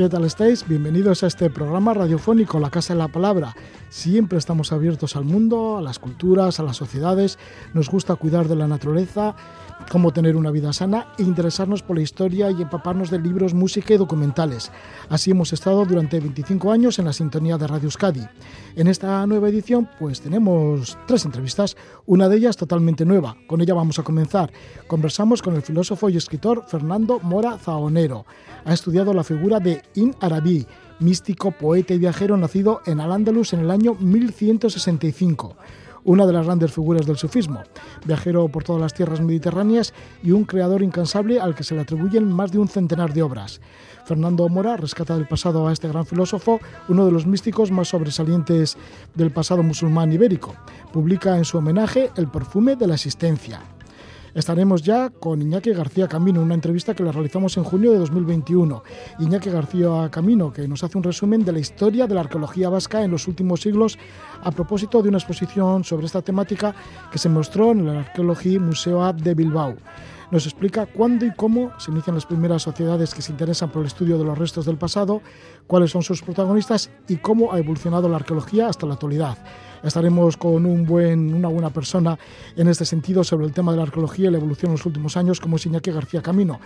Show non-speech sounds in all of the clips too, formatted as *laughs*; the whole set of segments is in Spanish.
¿Qué tal estáis? Bienvenidos a este programa radiofónico La Casa de la Palabra. Siempre estamos abiertos al mundo, a las culturas, a las sociedades. Nos gusta cuidar de la naturaleza cómo tener una vida sana e interesarnos por la historia y empaparnos de libros, música y documentales. Así hemos estado durante 25 años en la sintonía de Radio Euskadi. En esta nueva edición pues tenemos tres entrevistas, una de ellas totalmente nueva. Con ella vamos a comenzar. Conversamos con el filósofo y escritor Fernando Mora Zaonero. Ha estudiado la figura de In Arabi, místico, poeta y viajero nacido en Al-Ándalus en el año 1165 una de las grandes figuras del sufismo, viajero por todas las tierras mediterráneas y un creador incansable al que se le atribuyen más de un centenar de obras. Fernando Mora rescata del pasado a este gran filósofo, uno de los místicos más sobresalientes del pasado musulmán ibérico. Publica en su homenaje El perfume de la existencia. Estaremos ya con Iñaki García Camino, una entrevista que la realizamos en junio de 2021. Iñaki García Camino, que nos hace un resumen de la historia de la arqueología vasca en los últimos siglos a propósito de una exposición sobre esta temática que se mostró en el Arqueología Museo de Bilbao nos explica cuándo y cómo se inician las primeras sociedades que se interesan por el estudio de los restos del pasado, cuáles son sus protagonistas y cómo ha evolucionado la arqueología hasta la actualidad estaremos con una buena persona en este sentido sobre el tema de la arqueología y la evolución en los últimos años, como es Iñaki García Camino.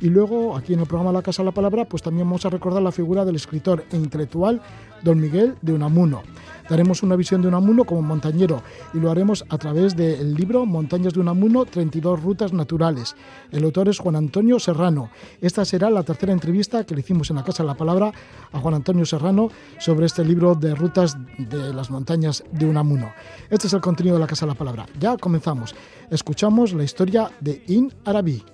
Y luego, aquí en el programa La Casa de la Palabra, pues también vamos a recordar la figura del escritor e intelectual Don Miguel de Unamuno. Daremos una visión de Unamuno como montañero y lo haremos a través del libro Montañas de Unamuno, 32 rutas naturales. El autor es Juan Antonio Serrano. Esta será la tercera entrevista que le hicimos en la Casa de la Palabra a Juan Antonio Serrano sobre este libro de rutas de las montañas de Unamuno. Este es el contenido de la Casa de la Palabra. Ya comenzamos. Escuchamos la historia de In Arabi.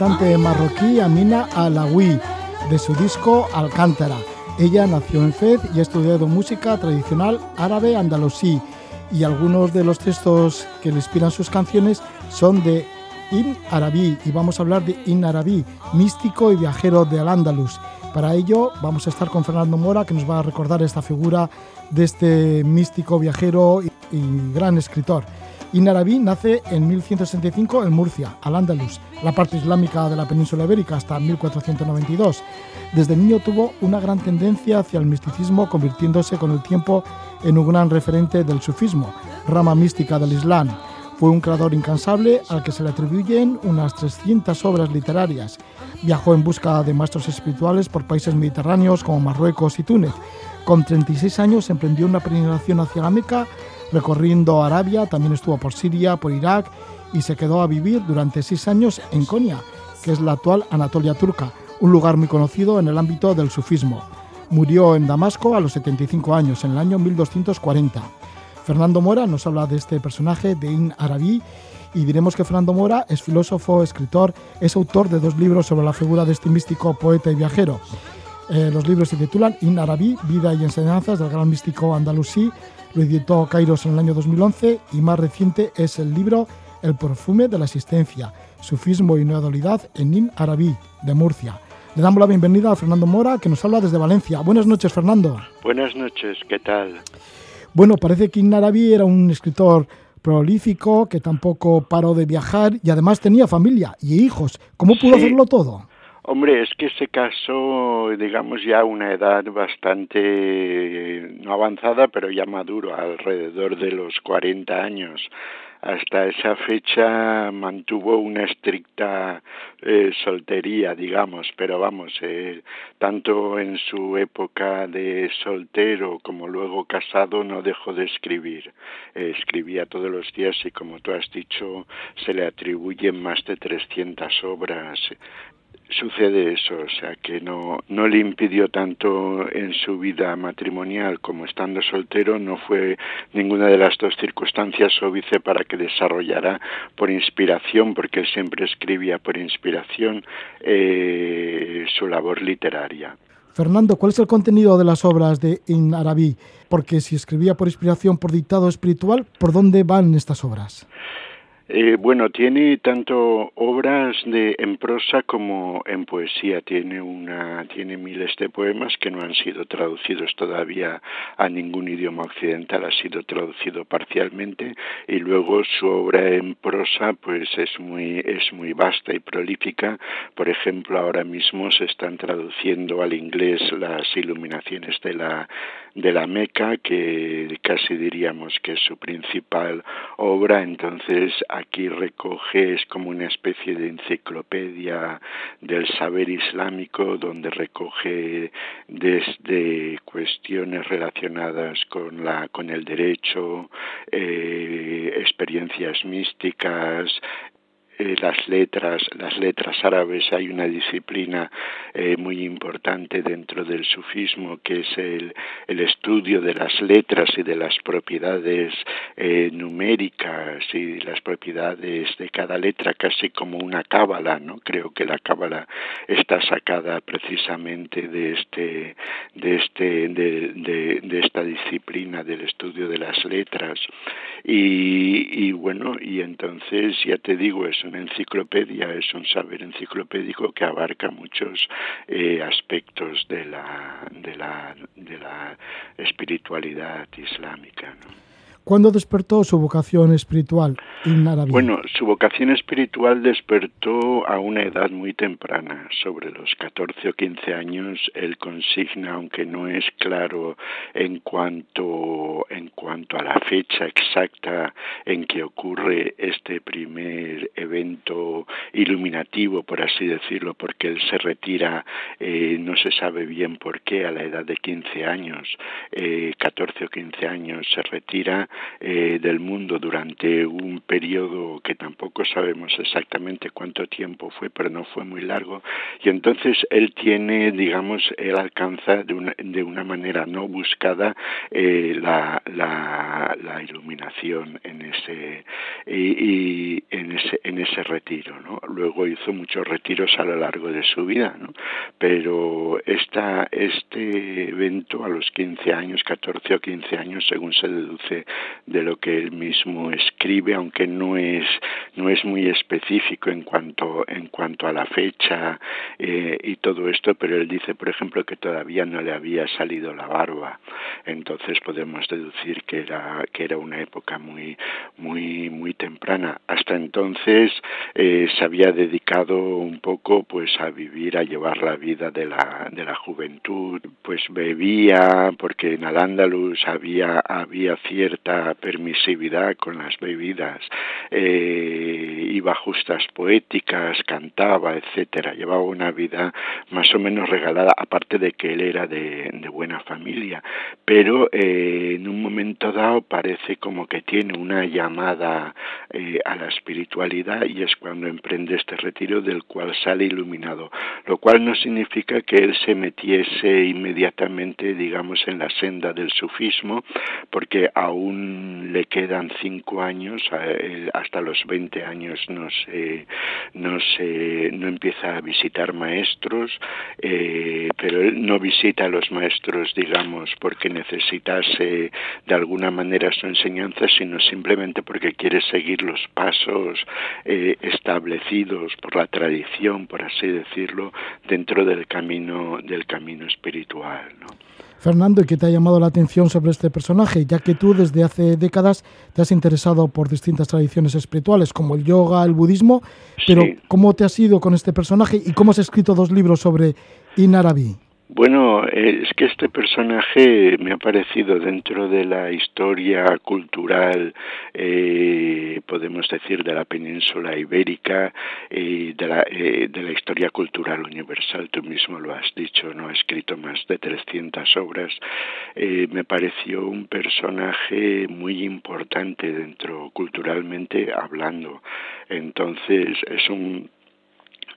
Cantante marroquí Amina Alawi, de su disco Alcántara. Ella nació en Fez y ha estudiado música tradicional árabe andalusí y algunos de los textos que le inspiran sus canciones son de In Arabi y vamos a hablar de In Arabi, místico y viajero de Al-Ándalus. Para ello vamos a estar con Fernando Mora que nos va a recordar esta figura de este místico viajero y gran escritor. Inarabi nace en 1165 en Murcia, Al-Ándalus, la parte islámica de la península ibérica, hasta 1492. Desde niño tuvo una gran tendencia hacia el misticismo, convirtiéndose con el tiempo en un gran referente del sufismo, rama mística del Islam. Fue un creador incansable al que se le atribuyen unas 300 obras literarias. Viajó en busca de maestros espirituales por países mediterráneos como Marruecos y Túnez. Con 36 años emprendió una peregrinación hacia la Meca recorriendo Arabia, también estuvo por Siria, por Irak y se quedó a vivir durante seis años en Konya, que es la actual Anatolia turca, un lugar muy conocido en el ámbito del sufismo. Murió en Damasco a los 75 años, en el año 1240. Fernando Mora nos habla de este personaje, de In Arabi, y diremos que Fernando Mora es filósofo, escritor, es autor de dos libros sobre la figura de este místico poeta y viajero. Eh, los libros se titulan In Arabi, Vida y Enseñanzas del gran místico andalusí, lo editó Kairos en el año 2011 y más reciente es el libro El perfume de la existencia, sufismo y nueva dualidad en In Arabi, de Murcia. Le damos la bienvenida a Fernando Mora, que nos habla desde Valencia. Buenas noches, Fernando. Buenas noches, ¿qué tal? Bueno, parece que In Arabi era un escritor prolífico, que tampoco paró de viajar y además tenía familia y hijos. ¿Cómo pudo hacerlo todo? Hombre, es que se casó, digamos, ya a una edad bastante, no avanzada, pero ya maduro, alrededor de los 40 años hasta esa fecha mantuvo una estricta eh, soltería, digamos, pero vamos, eh, tanto en su época de soltero como luego casado no dejó de escribir. Eh, escribía todos los días y como tú has dicho, se le atribuyen más de 300 obras sucede eso, o sea, que no, no le impidió tanto en su vida matrimonial como estando soltero, no fue ninguna de las dos circunstancias óbice para que desarrollara por inspiración, porque él siempre escribía por inspiración, eh, su labor literaria. Fernando, ¿cuál es el contenido de las obras de In Arabi? Porque si escribía por inspiración, por dictado espiritual, ¿por dónde van estas obras? Eh, bueno, tiene tanto obras de en prosa como en poesía. Tiene una, tiene miles de poemas que no han sido traducidos todavía a ningún idioma occidental. Ha sido traducido parcialmente y luego su obra en prosa, pues es muy, es muy vasta y prolífica. Por ejemplo, ahora mismo se están traduciendo al inglés las iluminaciones de la de la Meca, que casi diríamos que es su principal obra. Entonces aquí recoge, es como una especie de enciclopedia del saber islámico, donde recoge desde cuestiones relacionadas con, la, con el derecho, eh, experiencias místicas, las letras, las letras árabes, hay una disciplina eh, muy importante dentro del sufismo que es el, el, estudio de las letras y de las propiedades eh, numéricas y las propiedades de cada letra, casi como una cábala, ¿no? Creo que la cábala está sacada precisamente de este, de este, de, de, de esta disciplina del estudio de las letras y, y bueno, y entonces ya te digo, es enciclopedia, es un saber enciclopédico que abarca muchos eh, aspectos de la, de, la, de la espiritualidad islámica. ¿no? ¿Cuándo despertó su vocación espiritual Bueno, su vocación espiritual despertó a una edad muy temprana, sobre los 14 o 15 años. Él consigna, aunque no es claro en cuanto, en cuanto a la fecha exacta en que ocurre este primer evento iluminativo, por así decirlo, porque él se retira, eh, no se sabe bien por qué, a la edad de 15 años, eh, 14 o 15 años, se retira eh, del mundo durante un periodo que tampoco sabemos exactamente cuánto tiempo fue, pero no fue muy largo, y entonces él tiene, digamos, él alcanza de una, de una manera no buscada eh, la, la, la, iluminación en ese, y, en ese, en ese retiro, ¿no? Luego hizo muchos retiros a lo largo de su vida, ¿no? Pero esta, este evento a los 15 años, 14 o 15 años, según se deduce de lo que él mismo escribe, aunque no es no es muy específico en cuanto en cuanto a la fecha eh, y todo esto, pero él dice, por ejemplo, que todavía no le había salido la barba, entonces podemos deducir que era que era una época muy muy muy temprana. Hasta entonces eh, se había dedicado un poco pues a vivir, a llevar la vida de la de la juventud, pues bebía porque en Al-Ándalus había había cierta permisividad con las bebidas, eh, iba justas poéticas, cantaba, etcétera, llevaba una vida más o menos regalada, aparte de que él era de, buena familia, pero eh, en un momento dado parece como que tiene una llamada eh, a la espiritualidad y es cuando emprende este retiro del cual sale iluminado, lo cual no significa que él se metiese inmediatamente, digamos, en la senda del sufismo, porque aún le quedan cinco años, hasta los 20 años no se, no se, no empieza a visitar maestros, eh, pero él no visita a los maestros, digamos, porque necesitase de alguna manera su enseñanza, sino simplemente porque quiere seguir los pasos eh, establecidos por la tradición, por así decirlo, dentro del camino del camino espiritual, ¿no? Fernando, ¿y qué te ha llamado la atención sobre este personaje? Ya que tú desde hace décadas te has interesado por distintas tradiciones espirituales, como el yoga, el budismo, pero ¿cómo te has ido con este personaje y cómo has escrito dos libros sobre Inarabi? Bueno, es que este personaje me ha parecido dentro de la historia cultural, eh, podemos decir, de la península ibérica y de la, eh, de la historia cultural universal. Tú mismo lo has dicho, no ha escrito más de 300 obras. Eh, me pareció un personaje muy importante dentro culturalmente hablando. Entonces es un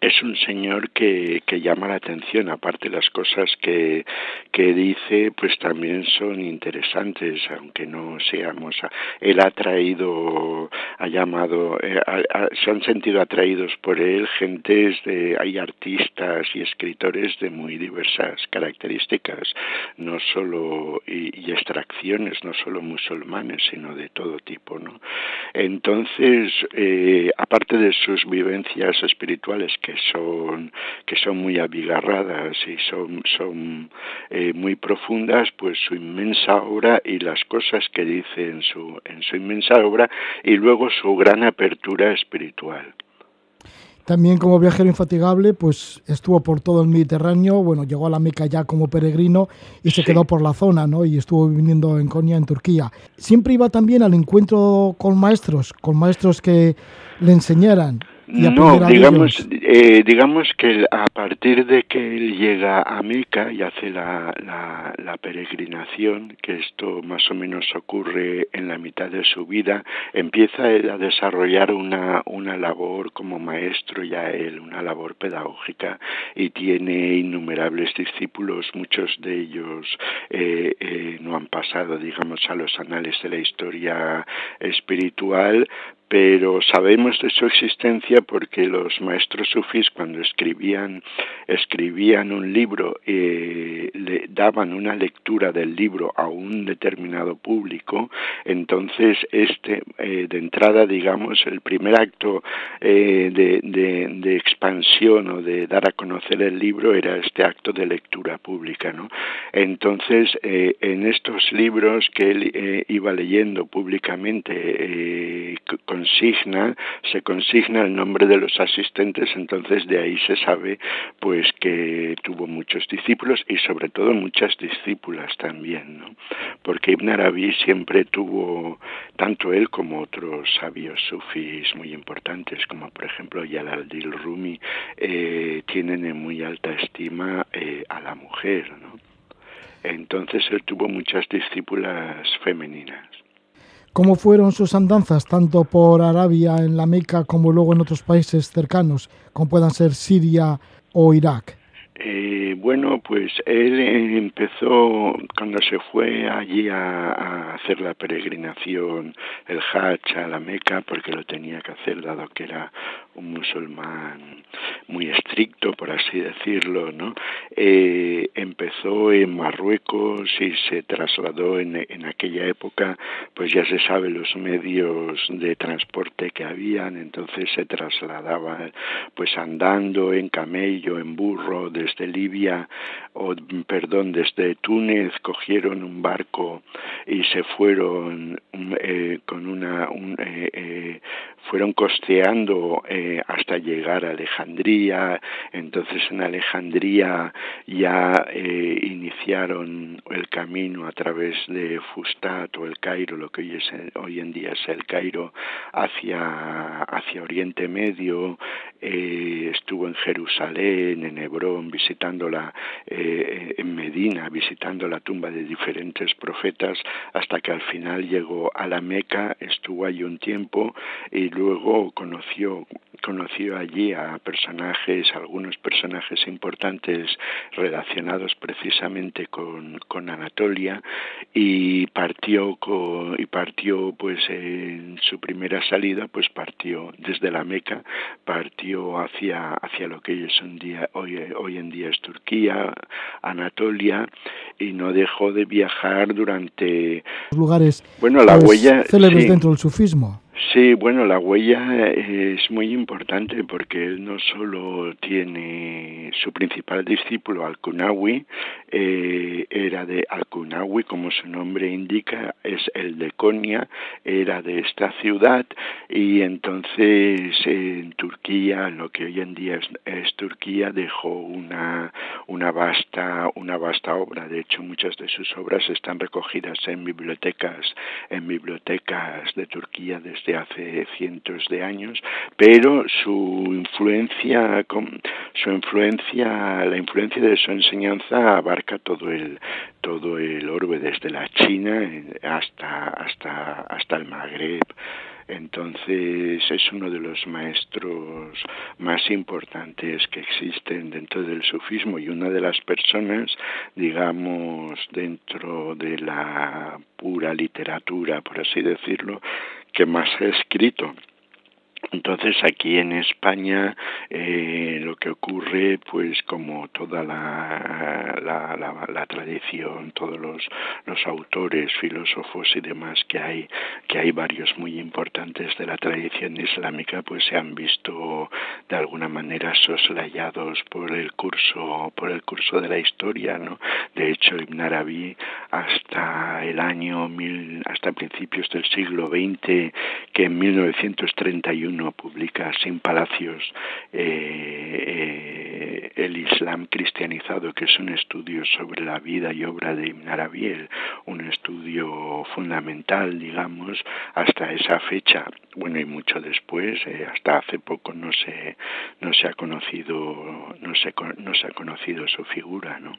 es un señor que, que llama la atención, aparte las cosas que, que dice, pues también son interesantes, aunque no seamos. Él ha traído, ha llamado, eh, se han sentido atraídos por él gentes de, hay artistas y escritores de muy diversas características, no solo, y, y extracciones, no solo musulmanes, sino de todo tipo, ¿no? Entonces, eh, aparte de sus vivencias espirituales que que son que son muy abigarradas y son son eh, muy profundas pues su inmensa obra y las cosas que dice en su en su inmensa obra y luego su gran apertura espiritual también como viajero infatigable, pues estuvo por todo el Mediterráneo, bueno, llegó a la Meca ya como peregrino y se quedó por la zona, ¿no? Y estuvo viviendo en Konya, en Turquía. Siempre iba también al encuentro con maestros, con maestros que le enseñaran no, digamos, eh, digamos que a partir de que él llega a Meca y hace la, la, la, peregrinación, que esto más o menos ocurre en la mitad de su vida, empieza a desarrollar una, una labor como maestro ya él, una labor pedagógica y tiene innumerables discípulos, muchos de ellos eh, eh, no han pasado, digamos, a los anales de la historia espiritual, pero sabemos de su existencia porque los maestros sufís cuando escribían escribían un libro eh, le daban una lectura del libro a un determinado público entonces este eh, de entrada digamos el primer acto eh, de, expansión o de dar a conocer el libro era este acto de lectura pública no entonces eh, en estos libros que él eh, iba leyendo públicamente con consigna, se consigna el nombre de los asistentes, entonces de ahí se sabe pues que tuvo muchos discípulos y sobre todo muchas discípulas también, ¿no? Porque Ibn Arabi siempre tuvo, tanto él como otros sabios sufís muy importantes, como por ejemplo Yalaldil Rumi, eh, tienen en muy alta estima eh, a la mujer, ¿no? Entonces él tuvo muchas discípulas femeninas. ¿Cómo fueron sus andanzas tanto por Arabia, en la Meca, como luego en otros países cercanos, como puedan ser Siria o Irak? Eh, bueno, pues él empezó cuando se fue allí a, a, hacer la peregrinación, el Hajj a la Meca, porque lo tenía que hacer dado que era un musulmán muy estricto, por así decirlo, ¿no? Eh, empezó en Marruecos y se trasladó en, en aquella época, pues ya se sabe los medios de transporte que habían, entonces se trasladaba pues andando en camello, en burro, desde Libia, o perdón, desde Túnez cogieron un barco y se fueron eh, con una, un, eh, eh, fueron costeando eh, eh, hasta llegar a Alejandría. Entonces en Alejandría ya eh, iniciaron el camino a través de Fustat o el Cairo, lo que hoy, es, hoy en día es el Cairo, hacia, hacia Oriente Medio. Eh, estuvo en Jerusalén, en Hebrón, visitándola en Medina, visitando la tumba de diferentes profetas, hasta que al final llegó a la Meca, estuvo allí un tiempo y luego conoció conoció allí a personajes, algunos personajes importantes relacionados precisamente con, con Anatolia y partió con, y partió pues en su primera salida pues partió desde la Meca partió hacia hacia lo que es un día hoy hoy en día es Turquía Anatolia y no dejó de viajar durante lugares bueno la pues, huella célebres dentro del sufismo Sí, bueno, la huella es muy importante porque él no solo tiene su principal discípulo, Al-Kunawi, eh, era de Al-Kunawi, como su nombre indica, es el de Konya, era de esta ciudad y entonces en Turquía, lo que hoy en día es, Turquía, dejó una, una, vasta, una vasta obra. De hecho, muchas de sus obras están recogidas en bibliotecas, en bibliotecas de Turquía desde hace cientos de años, pero su influencia, su influencia, la influencia de su enseñanza abarca todo el todo el orbe desde la China hasta hasta hasta el Magreb. Entonces es uno de los maestros más importantes que existen dentro del sufismo y una de las personas, digamos, dentro de la pura literatura, por así decirlo, que más ha escrito. Entonces aquí en España eh, lo que ocurre, pues como toda la, la, la, tradición, todos los, los autores, filósofos y demás que hay, que hay varios muy importantes de la tradición islámica, pues se han visto de alguna manera soslayados por el curso, por el curso de la historia, ¿no? De hecho, Ibn Arabi hasta el año mil, hasta principios del siglo XX, que en 1931 publica sin palacios eh, eh, el Islam cristianizado, que es un estudio sobre la vida y obra de Ibn Arabi, un estudio fundamental, digamos, hasta esa fecha. Bueno, y mucho después, eh, hasta hace poco no se no se ha conocido no se no se ha conocido su figura, ¿no?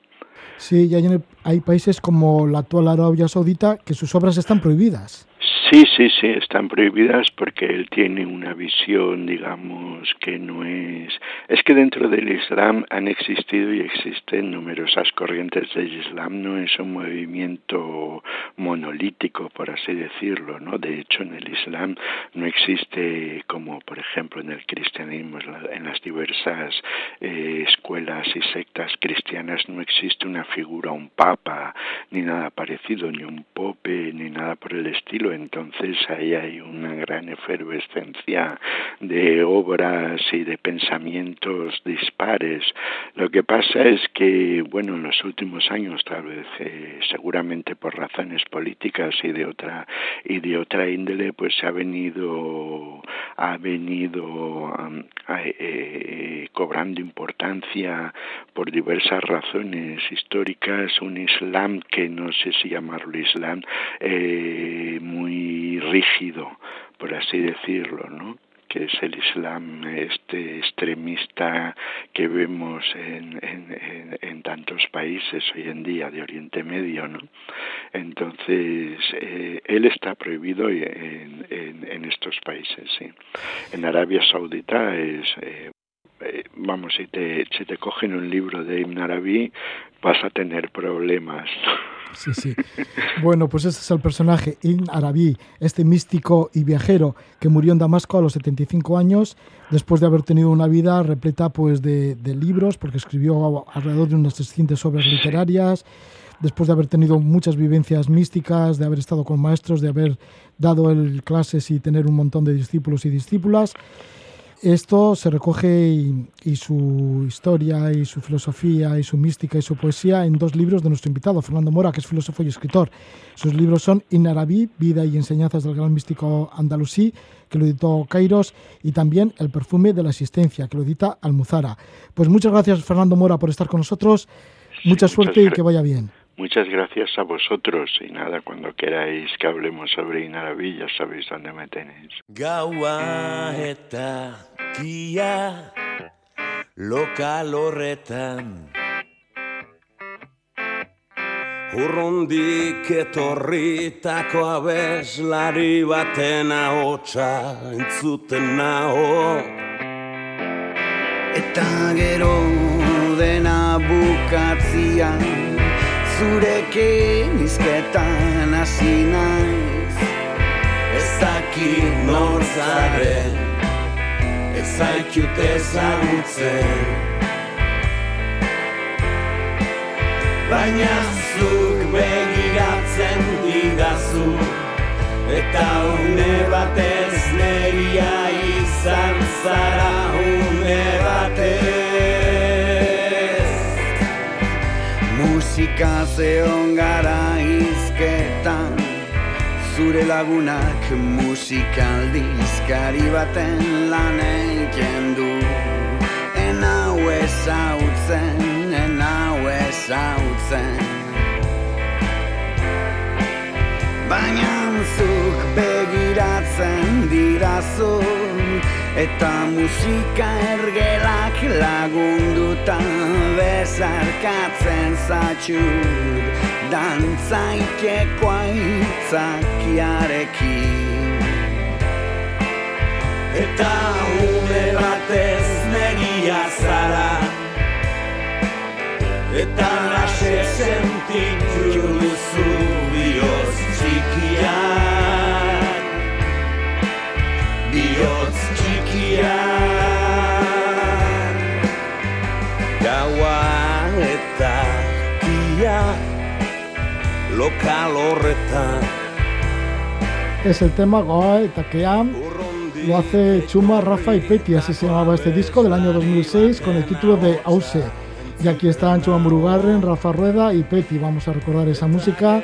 Sí, y hay, hay países como la actual Arabia Saudita que sus obras están prohibidas. Sí, sí, sí, están prohibidas porque él tiene una visión, digamos, que no es... Es que dentro del Islam han existido y existen numerosas corrientes del Islam, no es un movimiento monolítico, por así decirlo, ¿no? De hecho, en el Islam no existe, como por ejemplo en el cristianismo, en las diversas eh, escuelas y sectas cristianas, no existe una figura, un papa, ni nada parecido, ni un pope, ni nada por el estilo. Entonces ahí hay una gran efervescencia de obras y de pensamientos dispares. Lo que pasa es que, bueno, en los últimos años, tal vez, eh, seguramente por razones políticas y de otra y de otra índole, pues se ha venido ha venido um, eh, cobrando importancia por diversas razones históricas un Islam que no sé si llamarlo Islam eh, muy rígido, por así decirlo, ¿no? que es el Islam este extremista que vemos en, en, en, tantos países hoy en día de Oriente Medio, ¿no? Entonces, eh, él está prohibido en, en, estos países, sí. En Arabia Saudita es... Eh, eh, vamos, si te, si te cogen un libro de Ibn Arabi, vas a tener problemas. *laughs* Sí, sí. Bueno, pues este es el personaje, Ibn Arabi, este místico y viajero que murió en Damasco a los 75 años, después de haber tenido una vida repleta pues, de, de libros, porque escribió alrededor de unas 300 obras literarias, después de haber tenido muchas vivencias místicas, de haber estado con maestros, de haber dado el clases y tener un montón de discípulos y discípulas. Esto se recoge y, su historia y su filosofía y su mística y su poesía en dos libros de nuestro invitado, Fernando Mora, que es filósofo y escritor. Sus libros son Inarabí, Vida y Enseñanzas del Gran Místico Andalusí, que lo editó Kairos, y también El Perfume de la Existencia, que lo edita Almuzara. Pues muchas gracias, Fernando Mora, por estar con nosotros. Mucha suerte y que vaya bien. Muchas gracias a vosotros y nada, cuando queráis que hablemos sobre Inaraví, ya sabéis dónde me tenéis. Gaua eta kia lokal horretan Urrundik etorritako abeslari baten ahotsa entzuten naho Eta gero dena bukatzian zurekin izketan hasi naiz. Ez dakit nortzaren Ez zaitut ezagutzen. Baina zuk begiratzen didazu Eta une batez neria izan zara une batez musika zeon gara izketan Zure lagunak musikaldi izkari baten lan eiken du En hau ezautzen, en hau ezautzen Baina zuk begiratzen dirazu Eta musika ergelak lagunduta bezarkatzen zatxut Dantzaikeko aitzakiarekin. Eta une batez negia zara. Eta lase sentitu Es el tema Goa Takeam. Lo hace Chuma, Rafa y Peti, así se llamaba este disco del año 2006 con el título de Ause. Y aquí están Chuma Murugarren, Rafa Rueda y Peti. Vamos a recordar esa música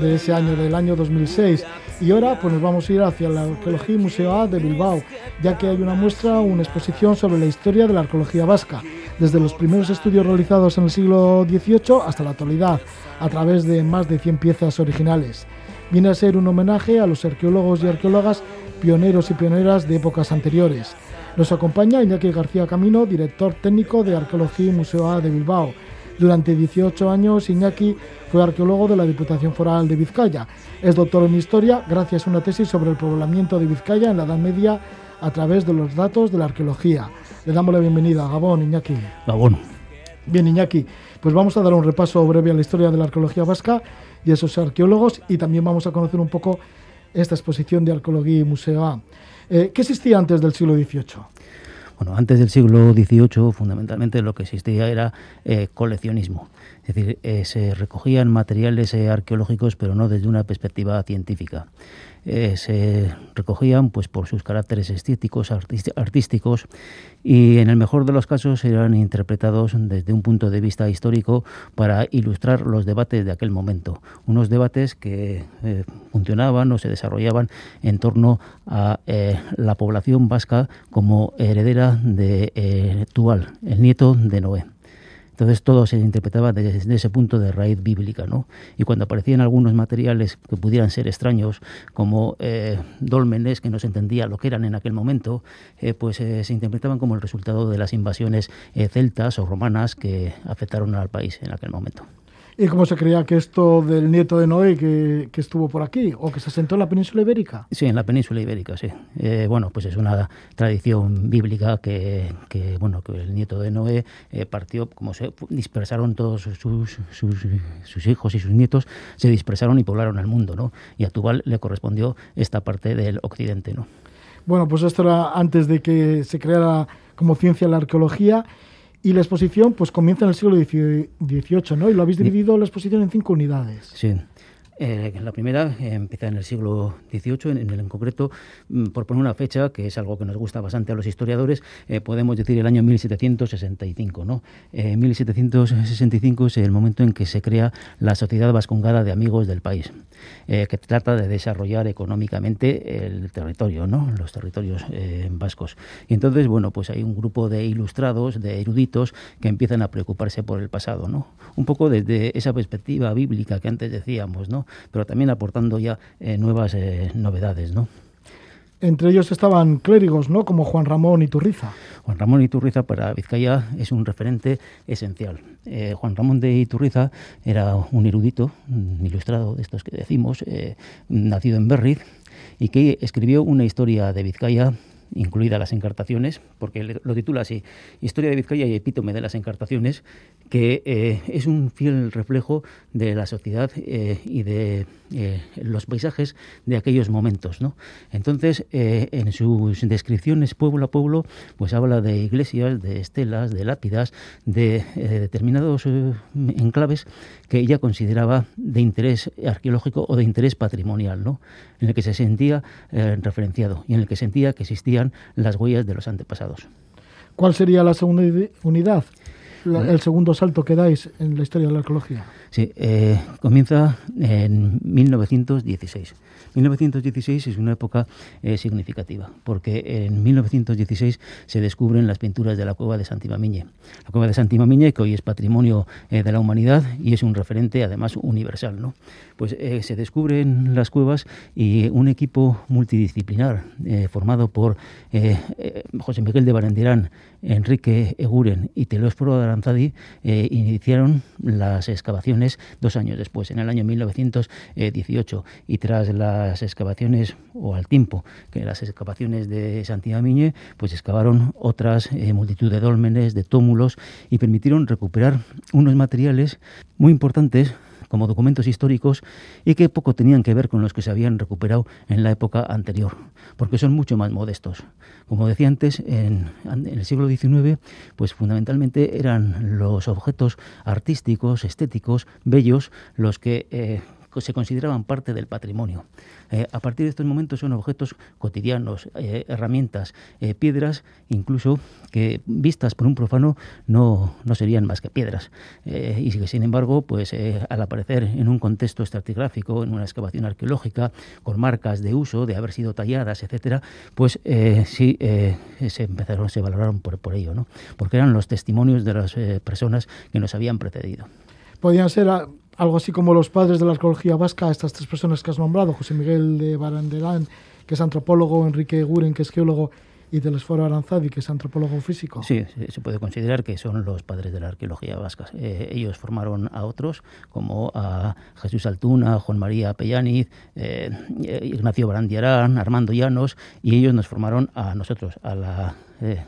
de ese año, del año 2006. Y ahora pues nos vamos a ir hacia la Arqueología Museo A de Bilbao, ya que hay una muestra, una exposición sobre la historia de la arqueología vasca, desde los primeros estudios realizados en el siglo XVIII hasta la actualidad, a través de más de 100 piezas originales. Viene a ser un homenaje a los arqueólogos y arqueólogas pioneros y pioneras de épocas anteriores. Nos acompaña Iñaki García Camino, director técnico de Arqueología Museo A de Bilbao. Durante 18 años, Iñaki fue arqueólogo de la Diputación Foral de Vizcaya. Es doctor en Historia gracias a una tesis sobre el poblamiento de Vizcaya en la Edad Media a través de los datos de la arqueología. Le damos la bienvenida a Gabón, Iñaki. Gabón. Bien, Iñaki, pues vamos a dar un repaso breve a la historia de la arqueología vasca y a esos arqueólogos y también vamos a conocer un poco esta exposición de arqueología y museo A. Eh, ¿Qué existía antes del siglo XVIII? Bueno, antes del siglo XVIII, fundamentalmente lo que existía era eh, coleccionismo. Es decir, eh, se recogían materiales eh, arqueológicos, pero no desde una perspectiva científica. Eh, se recogían pues por sus caracteres estéticos, artísticos y en el mejor de los casos eran interpretados desde un punto de vista histórico para ilustrar los debates de aquel momento, unos debates que funcionaban o se desarrollaban en torno a la población vasca como heredera de Tual, el nieto de Noé. Entonces todo se interpretaba desde ese punto de raíz bíblica, ¿no? Y cuando aparecían algunos materiales que pudieran ser extraños, como eh, dólmenes que no se entendía lo que eran en aquel momento, eh, pues eh, se interpretaban como el resultado de las invasiones celtas o romanas que afectaron al país en aquel momento. ¿Y cómo se creía que esto del nieto de Noé que, estuvo por aquí o que se asentó en la península ibérica? Sí, en la península ibérica, sí. Eh, bueno, pues es una tradición bíblica que, bueno, que el nieto de Noé eh, partió, como se dispersaron todos sus, sus, hijos y sus nietos, se dispersaron y poblaron el mundo, ¿no? Y a Tubal le correspondió esta parte del occidente, ¿no? Bueno, pues esto era antes de que se creara como ciencia la arqueología y la exposición pues comienza en el siglo XVIII, ¿no? Y lo habéis dividido la exposición en cinco unidades. Sí. Eh, la primera empieza en el siglo XVIII, en, en, concreto, mm, por poner una fecha, que es algo que nos gusta bastante a los historiadores, eh, podemos decir el año 1765. ¿no? 1765 es el momento en que se crea la Sociedad Vascongada de Amigos del País, que trata de desarrollar económicamente el territorio, ¿no? los territorios vascos. Y entonces, bueno, pues hay un grupo de ilustrados, de eruditos, que empiezan a preocuparse por el pasado, ¿no? Un poco desde esa perspectiva bíblica que antes decíamos, ¿no? Pero también aportando ya eh, nuevas eh, novedades, ¿no? Entre ellos estaban clérigos, ¿no? Como Juan Ramón Iturriza. Juan Ramón Iturriza para Vizcaya es un referente esencial. Eh, Juan Ramón de Iturriza era un erudito, un ilustrado de estos que decimos, nacido en Berriz, y que escribió una historia de Vizcaya incluidas las encartaciones, porque lo titula así, Historia de Vizcaya y epítome de las encartaciones, que eh, es un fiel reflejo de la sociedad eh, y de eh, los paisajes de aquellos momentos. ¿no? Entonces, en sus descripciones pueblo a pueblo, pues habla de iglesias, de estelas, de lápidas, de determinados enclaves que ella consideraba de interés arqueológico o de interés patrimonial, ¿no? en el que se sentía referenciado y en el que sentía que existían las huellas de los antepasados. ¿Cuál sería la segunda unidad? El segundo salto que dais en la historia de la arqueología? Sí, eh, comienza en 1916. 1916 es una época eh, significativa, porque en 1916 se descubren las pinturas de la cueva de Santimamiñe. La cueva de Santimamiñe, que hoy es patrimonio eh, de la humanidad y es un referente además universal. ¿no? Pues eh, se descubren las cuevas y un equipo multidisciplinar formado por José Miguel de Barendirán, Enrique Eguren y Telósforo de Aranzadi iniciaron las excavaciones dos años después, en el año 1918, y tras la las excavaciones, o al tiempo que las excavaciones de Santiago pues excavaron otras eh, multitud de dólmenes, de tómulos y permitieron recuperar unos materiales muy importantes como documentos históricos y que poco tenían que ver con los que se habían recuperado en la época anterior, porque son mucho más modestos. Como decía antes, en, el siglo XIX, pues fundamentalmente eran los objetos artísticos, estéticos, bellos, los que eh, se consideraban parte del patrimonio. Eh, a partir de estos momentos son objetos cotidianos, eh, herramientas, eh, piedras, incluso que vistas por un profano no, no serían más que piedras. y que sin embargo, pues al aparecer en un contexto estratigráfico, en una excavación arqueológica, con marcas de uso, de haber sido talladas, etcétera, pues sí se empezaron, se valoraron por, por ello, ¿no? Porque eran los testimonios de las personas que nos habían precedido. Podían ser algo así como los padres de la arqueología vasca, estas tres personas que has nombrado, José Miguel de Barandelán, que es antropólogo, Enrique Guren, que es geólogo, y Telesforo Aranzadi, que es antropólogo físico. Sí, se puede considerar que son los padres de la arqueología vasca. Eh, ellos formaron a otros, como a Jesús Altuna, Juan María Pellaniz, eh, Ignacio Barandiarán, Armando Llanos, y ellos nos formaron a nosotros, a la eh,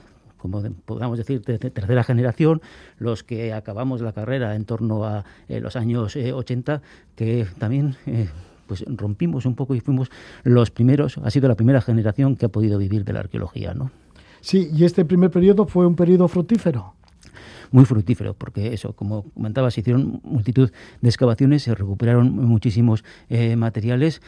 como podríamos decir, de, tercera generación, los que acabamos la carrera en torno a eh, los años 80, eh, que también eh, pues rompimos un poco y fuimos los primeros, ha sido la primera generación que ha podido vivir de la arqueología, ¿no? Sí, y este primer periodo fue un periodo fructífero muy fructífero, porque eso, como comentaba, se hicieron multitud de excavaciones, se recuperaron muchísimos materiales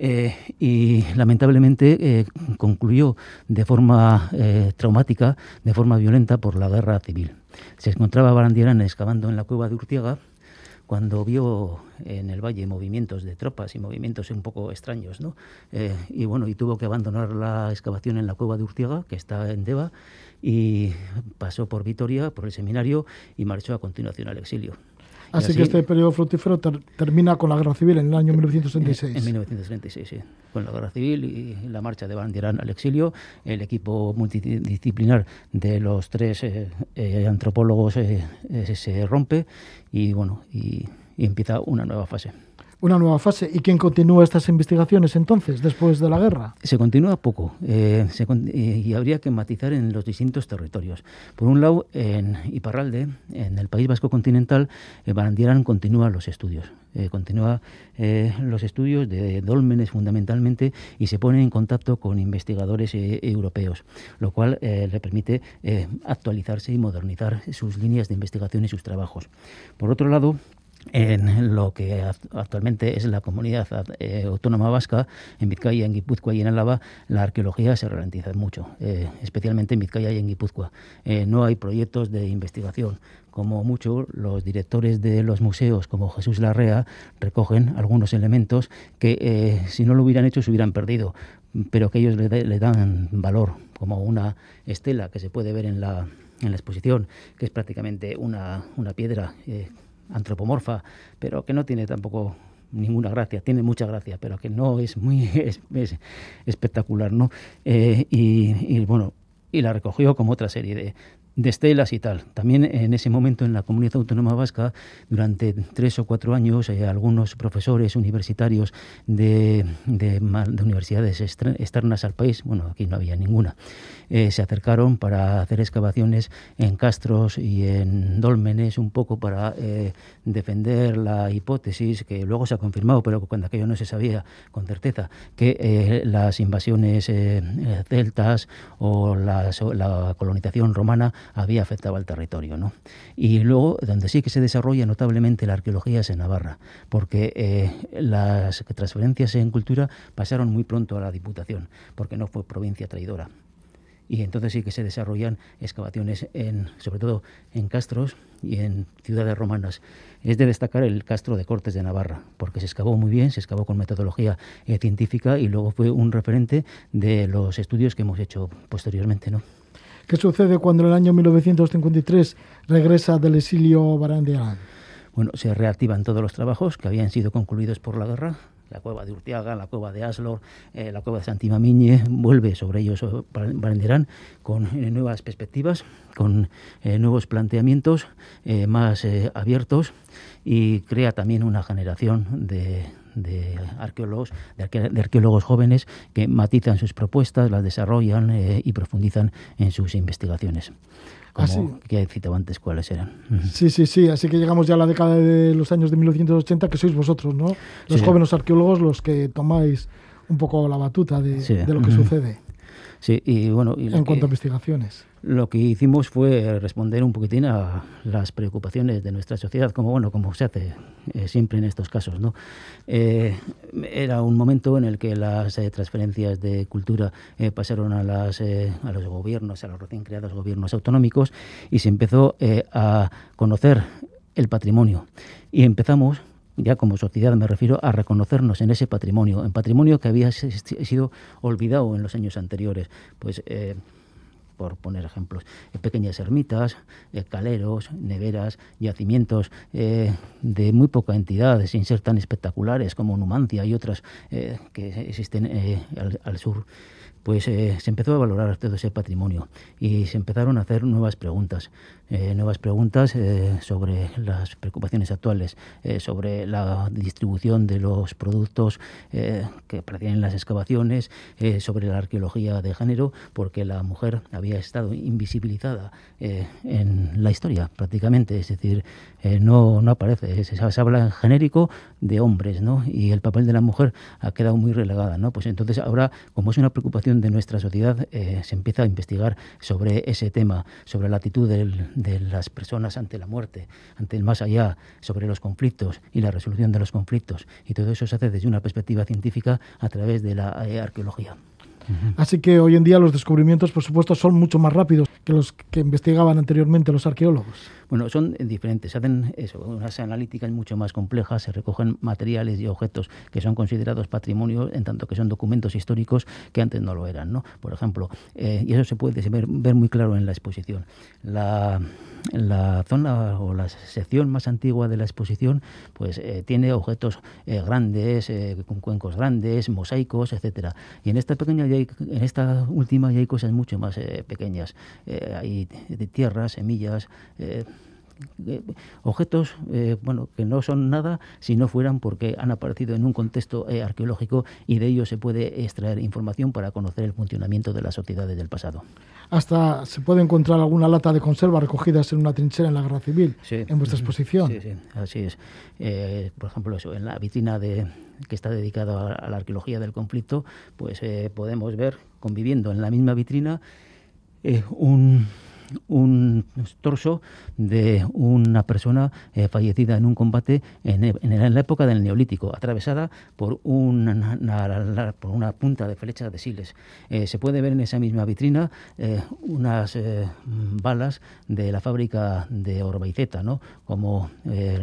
eh, y lamentablemente eh, concluyó de forma eh, traumática, de forma violenta por la guerra civil. Se encontraba Barandierán excavando en la cueva de Urtiaga cuando vio en el valle movimientos de tropas y movimientos un poco extraños, ¿no? y bueno, y tuvo que abandonar la excavación en la cueva de Urtiaga, que está en Deva, y pasó por Vitoria, por el seminario, y marchó a continuación al exilio. Así, que este periodo fructífero termina con la Guerra Civil en el año 1936. En, 1936, sí. Con la Guerra Civil y la marcha de Bandirán al exilio, el equipo multidisciplinar de los tres eh, eh, antropólogos eh, se rompe y, bueno, y empieza una nueva fase una nueva fase. ¿Y quién continúa estas investigaciones entonces, después de la guerra? Se continúa poco eh, y habría que matizar en los distintos territorios. Por un lado, en Iparralde, en el País Vasco continental, eh, continúa los estudios. Eh, continúa los estudios de dólmenes fundamentalmente y se pone en contacto con investigadores europeos, lo cual le permite actualizarse y modernizar sus líneas de investigación y sus trabajos. Por otro lado, en lo que actualmente es la comunidad eh, autónoma vasca, en Vizcaya, en Guipúzcoa y en Álava, la arqueología se ralentiza mucho, eh, especialmente en Vizcaya y en Guipúzcoa. Eh, no hay proyectos de investigación. Como mucho, los directores de los museos, como Jesús Larrea, recogen algunos elementos que si no lo hubieran hecho se hubieran perdido, pero que ellos le, dan valor, como una estela que se puede ver en la, en la exposición, que es prácticamente una, una piedra antropomorfa, pero que no tiene tampoco ninguna gracia, tiene mucha gracia, pero que no es muy *laughs* espectacular, ¿no? Eh, y, bueno, y la recogió como otra serie de, de estelas y tal. También en ese momento en la comunidad autónoma vasca, durante tres o cuatro años, eh, algunos profesores universitarios de, de, universidades externas al país, bueno, aquí no había ninguna, eh, se acercaron para hacer excavaciones en castros y en dólmenes, un poco para eh, defender la hipótesis que luego se ha confirmado, pero cuando aquello no se sabía con certeza, que las invasiones celtas o la colonización romana había afectado al territorio. ¿no? Y luego, donde sí que se desarrolla notablemente la arqueología es en Navarra, porque eh, las transferencias en cultura pasaron muy pronto a la Diputación, porque no fue provincia traidora y entonces sí que se desarrollan excavaciones en, sobre todo en castros y en ciudades romanas. Es de destacar el castro de Cortes de Navarra, porque se excavó muy bien, se excavó con metodología eh, científica y luego fue un referente de los estudios que hemos hecho posteriormente, ¿no? ¿Qué sucede cuando en el año 1953 regresa del exilio Barandiarán? Bueno, se reactivan todos los trabajos que habían sido concluidos por la guerra. La cueva de Urtiaga, la cueva de Aslor, eh, la cueva de Santimamiñe, vuelve sobre ellos Barandiarán con eh, nuevas perspectivas, con eh, nuevos planteamientos más abiertos y crea también una generación de, de arqueólogos, de, arqueólogos jóvenes que matizan sus propuestas, las desarrollan eh, y profundizan en sus investigaciones. Como que he citado antes cuáles eran. Sí, sí, sí. Así que llegamos ya a la década de los años de 1980, que sois vosotros, ¿no? Los jóvenes arqueólogos los que tomáis un poco la batuta de, de lo que sucede. Sí, y bueno. Y en cuanto a investigaciones. Lo que hicimos fue responder un poquitín a las preocupaciones de nuestra sociedad, como bueno, como se hace eh, siempre en estos casos, ¿no? Eh, era un momento en el que las eh, transferencias de cultura pasaron a las a los gobiernos, a los recién creados gobiernos autonómicos y se empezó a conocer el patrimonio y empezamos ya como sociedad me refiero a reconocernos en ese patrimonio, en patrimonio que había sido olvidado en los años anteriores. Pues eh, por poner ejemplos, eh, pequeñas ermitas, eh, caleros, neveras, yacimientos de muy poca entidad, sin ser tan espectaculares como Numancia y otras que existen al, sur pues se empezó a valorar todo ese patrimonio y se empezaron a hacer nuevas preguntas. Eh, nuevas preguntas eh, sobre las preocupaciones actuales, eh, sobre la distribución de los productos que aparecían en las excavaciones, sobre la arqueología de género, porque la mujer había estado invisibilizada en la historia prácticamente, es decir, no, no aparece, se, se, habla en genérico de hombres, ¿no? Y el papel de la mujer ha quedado muy relegada, ¿no? Pues entonces ahora, como es una preocupación de nuestra sociedad, se empieza a investigar sobre ese tema, sobre la actitud del, de las personas ante la muerte, ante el más allá, sobre los conflictos y la resolución de los conflictos. Y todo eso se hace desde una perspectiva científica a través de la eh, arqueología. Así que hoy en día los descubrimientos, por supuesto, son mucho más rápidos que los que investigaban anteriormente los arqueólogos. Bueno, son diferentes, se hacen eso, unas analíticas mucho más complejas, se recogen materiales y objetos que son considerados patrimonio, en tanto que son documentos históricos que antes no lo eran, ¿no? Por ejemplo, eh, y eso se puede ver, muy claro en la exposición. La, la zona o la sección más antigua de la exposición, pues eh, tiene objetos eh, grandes, con cuencos grandes, mosaicos, etcétera. Y en esta pequeña, en esta última ya hay cosas mucho más pequeñas. hay de tierras, semillas objetos eh, bueno, que no son nada si no fueran porque han aparecido en un contexto eh, arqueológico y de ellos se puede extraer información para conocer el funcionamiento de las sociedades del pasado. Hasta se puede encontrar alguna lata de conserva recogidas en una trinchera en la guerra civil, en vuestra exposición. Sí, sí, así es. Eh, por ejemplo, eso, en la vitrina de, que está dedicada a, la arqueología del conflicto, pues podemos ver, conviviendo en la misma vitrina, un un torso de una persona eh, fallecida en un combate en, en, la época del Neolítico, atravesada por una, por una punta de flecha de siles. Eh, se puede ver en esa misma vitrina eh, unas balas de la fábrica de Orbaiceta, ¿no? como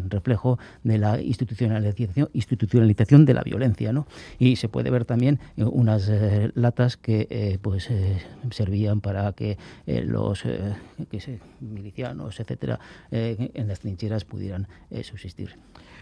reflejo de la institucionalización, institucionalización de la violencia. ¿no? Y se puede ver también unas latas que pues servían para que los que milicianos, etcétera, eh, en las trincheras pudieran eh, subsistir.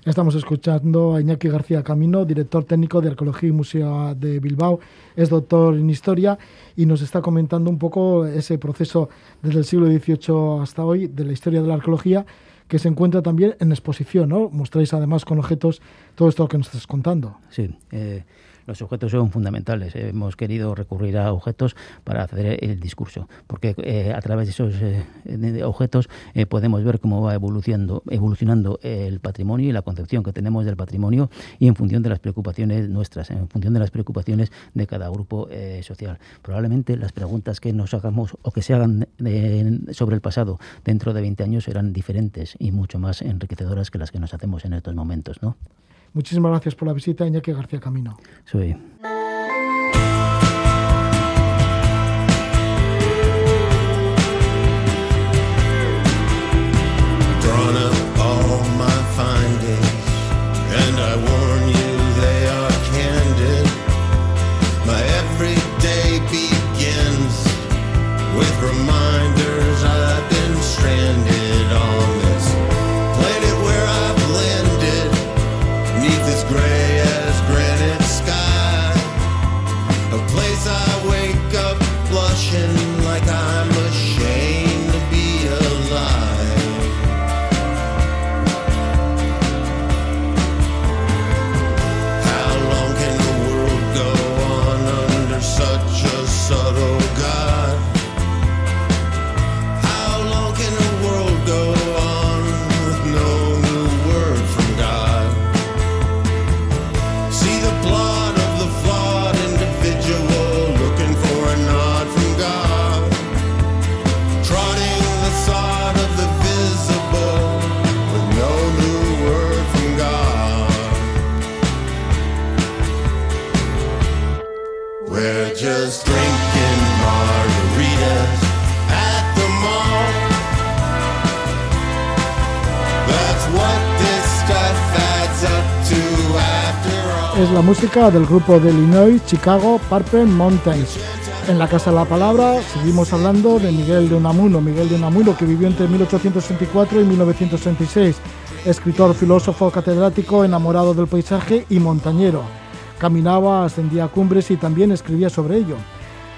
Estamos escuchando a Iñaki García Camino, director técnico de Arqueología y Museo de Bilbao, es doctor en Historia y nos está comentando un poco ese proceso desde el siglo XVIII hasta hoy de la historia de la arqueología que se encuentra también en exposición, ¿no? Mostráis además con objetos todo esto que nos estás contando. Sí, eh, los objetos son fundamentales. Hemos querido recurrir a objetos para hacer el discurso, porque eh, a través de esos eh, objetos eh, podemos ver cómo va evolucionando, evolucionando el patrimonio y la concepción que tenemos del patrimonio y en función de las preocupaciones nuestras, en función de las preocupaciones de cada grupo social. Probablemente las preguntas que nos hagamos o que se hagan sobre el pasado dentro de 20 años serán diferentes y mucho más enriquecedoras que las que nos hacemos en estos momentos, ¿no? Muchísimas gracias por la visita, Iñaki García Camino. Del grupo de Illinois, Chicago, Purple Mountains. En la Casa de la Palabra seguimos hablando de Miguel de Unamuno, Miguel de Unamuno que vivió entre 1864 y 1966, escritor, filósofo, catedrático, enamorado del paisaje y montañero. Caminaba, ascendía a cumbres y también escribía sobre ello.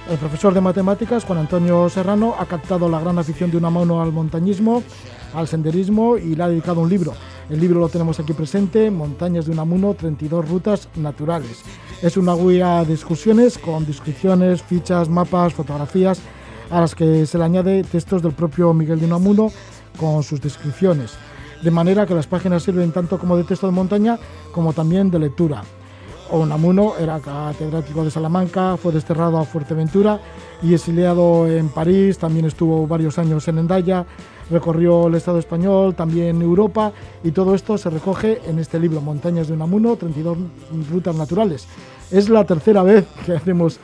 El profesor de matemáticas, Juan Antonio Serrano, ha captado la gran afición de Unamuno al montañismo, al senderismo y le ha dedicado un libro. El libro lo tenemos aquí presente, Montañas de Unamuno, 32 rutas naturales. Es una guía de excursiones con descripciones, fichas, mapas, fotografías, a las que se le añade textos del propio Miguel de Unamuno con sus descripciones. De manera que las páginas sirven tanto como de texto de montaña como también de lectura. Unamuno era catedrático de Salamanca, fue desterrado a Fuerteventura y exiliado en París, también estuvo varios años en Endaya, recorrió el Estado español, también Europa, y todo esto se recoge en este libro, Montañas de Unamuno, 32 rutas naturales. Es la tercera vez que hacemos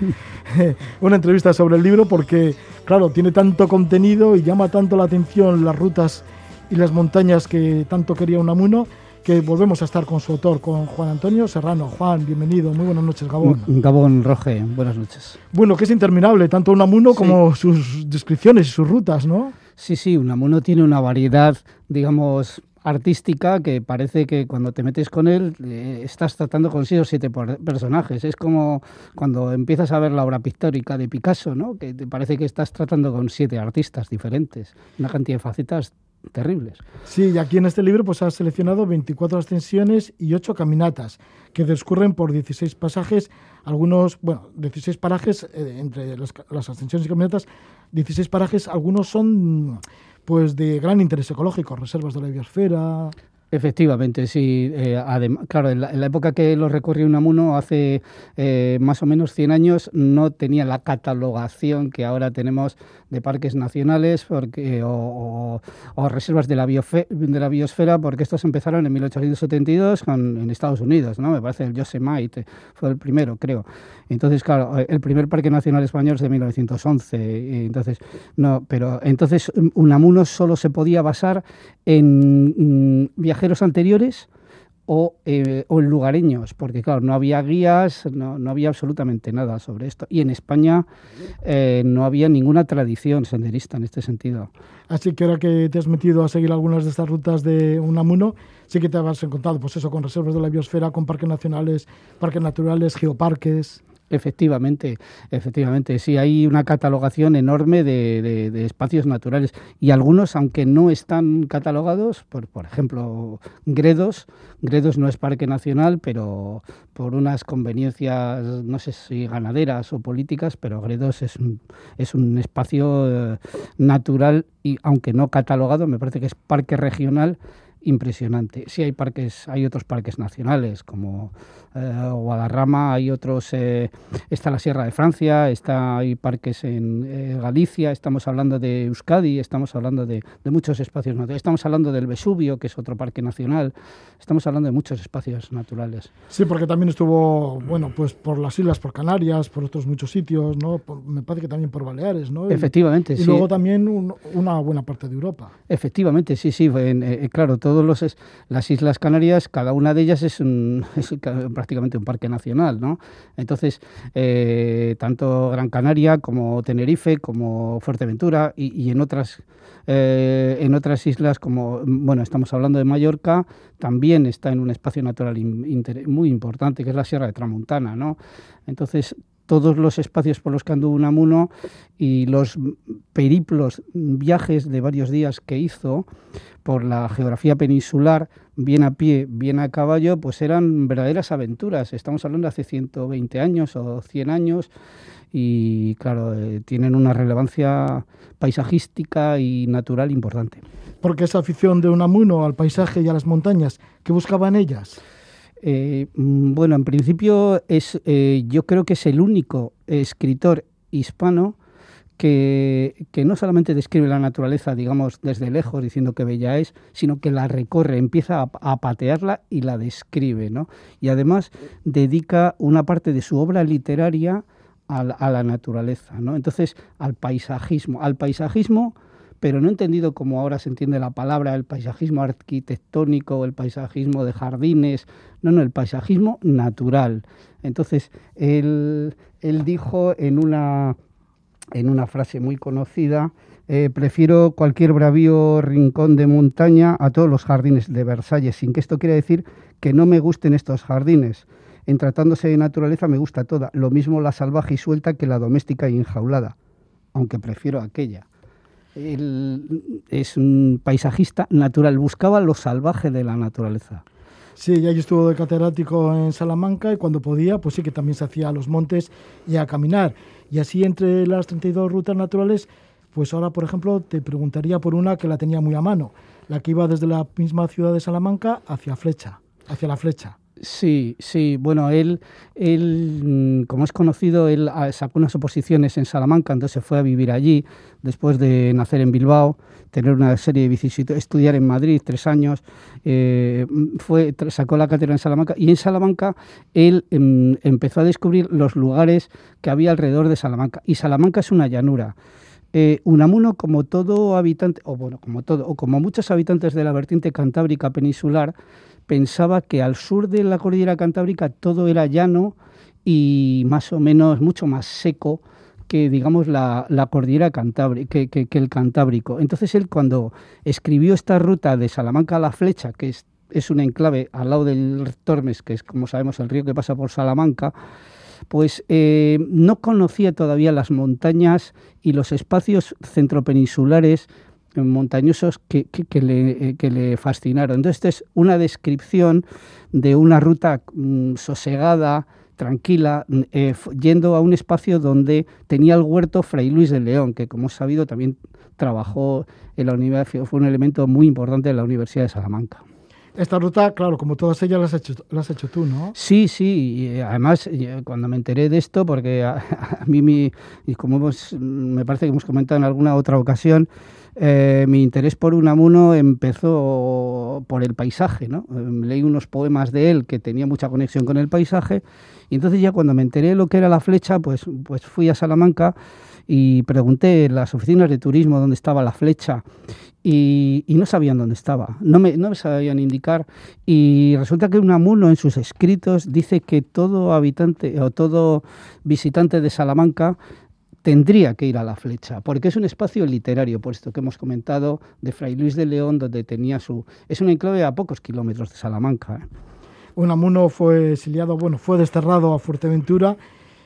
una entrevista sobre el libro porque, claro, tiene tanto contenido y llama tanto la atención las rutas y las montañas que tanto quería Unamuno que volvemos a estar con su autor, con Juan Antonio Serrano. Juan, bienvenido, muy buenas noches, Gabón. Gabón Roge, buenas noches. Bueno, que es interminable, tanto Unamuno como sus descripciones y sus rutas, ¿no? Sí, sí, Unamuno tiene una variedad, digamos, artística que parece que cuando te metes con él eh, estás tratando con o siete personajes. Es como cuando empiezas a ver la obra pictórica de Picasso, ¿no? que te parece que estás tratando con siete artistas diferentes, una cantidad de facetas terribles. Sí, y aquí en este libro pues has seleccionado 24 ascensiones y 8 caminatas que discurren por 16 pasajes, algunos, bueno, 16 parajes eh, entre las, las ascensiones y caminatas 16 parajes, algunos son pues de gran interés ecológico, reservas de la biosfera. Efectivamente, sí. Eh, claro, en la, época que lo recorrió Unamuno, hace eh, más o menos 100 años, no tenía la catalogación que ahora tenemos de parques nacionales porque, o, reservas de la, de la biosfera, porque estos empezaron en 1872 con, en Estados Unidos, ¿no? Me parece el Yosemite fue el primero, creo. Entonces, claro, el primer parque nacional español es de 1911. Entonces, no, pero entonces Unamuno solo se podía basar en mm, viajeros anteriores eh, o, en lugareños, porque claro, no había guías, no, había absolutamente nada sobre esto. Y en España eh, no había ninguna tradición senderista en este sentido. Así que ahora que te has metido a seguir algunas de estas rutas de Unamuno, sí que te has encontrado, pues eso, con reservas de la biosfera, con parques nacionales, parques naturales, geoparques. Efectivamente, efectivamente, sí, hay una catalogación enorme de, espacios naturales y algunos, aunque no están catalogados, por, por ejemplo, Gredos, Gredos no es parque nacional, pero por unas conveniencias, no sé si ganaderas o políticas, pero Gredos es un, es un espacio eh, natural y aunque no catalogado, me parece que es parque regional impresionante. Sí hay parques, hay otros parques nacionales como eh, Guadarrama, hay otros, eh, está la Sierra de Francia, está hay parques en eh, Galicia, estamos hablando de Euskadi, estamos hablando de, muchos espacios naturales, estamos hablando del Vesubio, que es otro parque nacional, estamos hablando de muchos espacios naturales. Sí, porque también estuvo, bueno, pues por las islas, por Canarias, por otros muchos sitios, ¿no? me parece que también por Baleares, ¿no? Efectivamente, y, luego también una buena parte de Europa. Efectivamente, sí, sí, claro, todo todos los las Islas Canarias, cada una de ellas es, un, *laughs* prácticamente un parque nacional, ¿no? Entonces, eh, tanto Gran Canaria como Tenerife, como Fuerteventura y, en otras eh, en otras islas como, bueno, estamos hablando de Mallorca, también está en un espacio natural muy importante, que es la Sierra de Tramontana, ¿no? Entonces, todos los espacios por los que anduvo Unamuno y los periplos, viajes de varios días que hizo por la geografía peninsular, bien a pie, bien a caballo, pues eran verdaderas aventuras. Estamos hablando de hace 120 años o 100 años y claro, eh, tienen una relevancia paisajística y natural importante. Porque esa afición de Unamuno al paisaje y a las montañas, ¿qué buscaban ellas? Eh, mm, bueno, en principio es, eh, yo creo que es el único escritor hispano que, no solamente describe la naturaleza, digamos, desde lejos, diciendo que bella es, sino que la recorre, empieza a, patearla y la describe, ¿no? Y además dedica una parte de su obra literaria a a la naturaleza, ¿no? Entonces, al paisajismo, al paisajismo pero no entendido como ahora se entiende la palabra, el paisajismo arquitectónico, el paisajismo de jardines, no, no, el paisajismo natural. Entonces, él, dijo en una, en una frase muy conocida, eh, prefiero cualquier bravío rincón de montaña a todos los jardines de Versalles, sin que esto quiera decir que no me gusten estos jardines. En tratándose de naturaleza me gusta toda, lo mismo la salvaje y suelta que la doméstica y enjaulada, aunque prefiero aquella es un paisajista natural, buscaba lo salvaje de la naturaleza. Sí, ya yo estuvo de catedrático en Salamanca y cuando podía, pues sí que también se hacía a los montes y a caminar. Y así entre las 32 rutas naturales, pues ahora, por ejemplo, te preguntaría por una que la tenía muy a mano, la que iba desde la misma ciudad de Salamanca hacia Flecha, hacia la Flecha. Sí, sí. Bueno, él, él, mm, como es conocido, él ah, sacó unas oposiciones en Salamanca, entonces se fue a vivir allí, después de nacer en Bilbao, tener una serie de vicisitudes, estudiar en Madrid tres años, eh, fue, sacó la cátedra en Salamanca y en Salamanca él em, empezó a descubrir los lugares que había alrededor de Salamanca. Y Salamanca es una llanura. Eh, Unamuno, como todo habitante, o bueno, como todo, o como muchos habitantes de la vertiente cantábrica peninsular, pensaba que al sur de la cordillera cantábrica todo era llano y más o menos mucho más seco que digamos la, cordillera cantábrica, que, el cantábrico. Entonces él cuando escribió esta ruta de Salamanca a la Flecha, que es, es un enclave al lado del Tormes, que es como sabemos el río que pasa por Salamanca, pues eh, no conocía todavía las montañas y los espacios centropeninsulares montañosos que, le, que, le, fascinaron. Entonces, esta es una descripción de una ruta mm, sosegada, tranquila, mm, eh, yendo a un espacio donde tenía el huerto Fray Luis de León, que como he sabido también trabajó en la universidad, fue un elemento muy importante en la Universidad de Salamanca. Esta ruta, claro, como todas ellas las has hecho, has hecho tú, ¿no? Sí, sí, y además cuando me enteré de esto, porque *laughs* a, mí, mi, y como hemos, me parece que hemos comentado en alguna otra ocasión, eh, mi interés por Unamuno empezó por el paisaje, ¿no? Em, leí unos poemas de él que tenía mucha conexión con el paisaje y entonces ya cuando me enteré de lo que era la flecha, pues, pues fui a Salamanca y pregunté en las oficinas de turismo dónde estaba la flecha y, no sabían dónde estaba, no me, no me sabían indicar y resulta que Unamuno en sus escritos dice que todo habitante o todo visitante de Salamanca tendría que ir a la flecha, porque es un espacio literario, por esto que hemos comentado, de Fray Luis de León, donde tenía su... Es un enclave a pocos kilómetros de Salamanca. ¿eh? Unamuno fue exiliado, bueno, fue desterrado a Fuerteventura